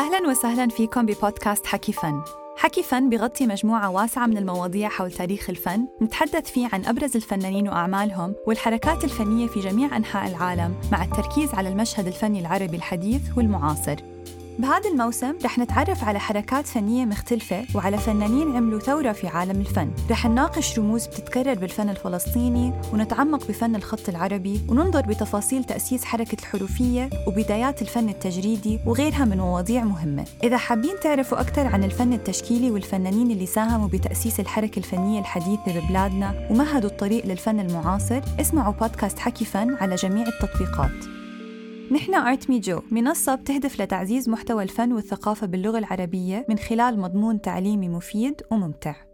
أهلا وسهلا فيكم ببودكاست حكي فن. حكي فن بغطي مجموعة واسعة من المواضيع حول تاريخ الفن نتحدث فيه عن أبرز الفنانين وأعمالهم والحركات الفنية في جميع أنحاء العالم مع التركيز على المشهد الفني العربي الحديث والمعاصر. بهذا الموسم رح نتعرف على حركات فنية مختلفة وعلى فنانين عملوا ثورة في عالم الفن. رح نناقش رموز بتتكرر بالفن الفلسطيني ونتعمق بفن الخط العربي وننظر بتفاصيل تأسيس حركة الحروفية وبدايات الفن التجريدي وغيرها من مواضيع مهمة. إذا حابين تعرفوا أكثر عن الفن التشكيلي والفنانين اللي ساهموا بتأسيس الحركة الفنية الحديثة ببلادنا ومهدوا الطريق للفن المعاصر اسمعوا بودكاست حكي فن على جميع التطبيقات. نحن آرت مي جو منصة بتهدف لتعزيز محتوى الفن والثقافة باللغة العربية من خلال مضمون تعليمي مفيد وممتع.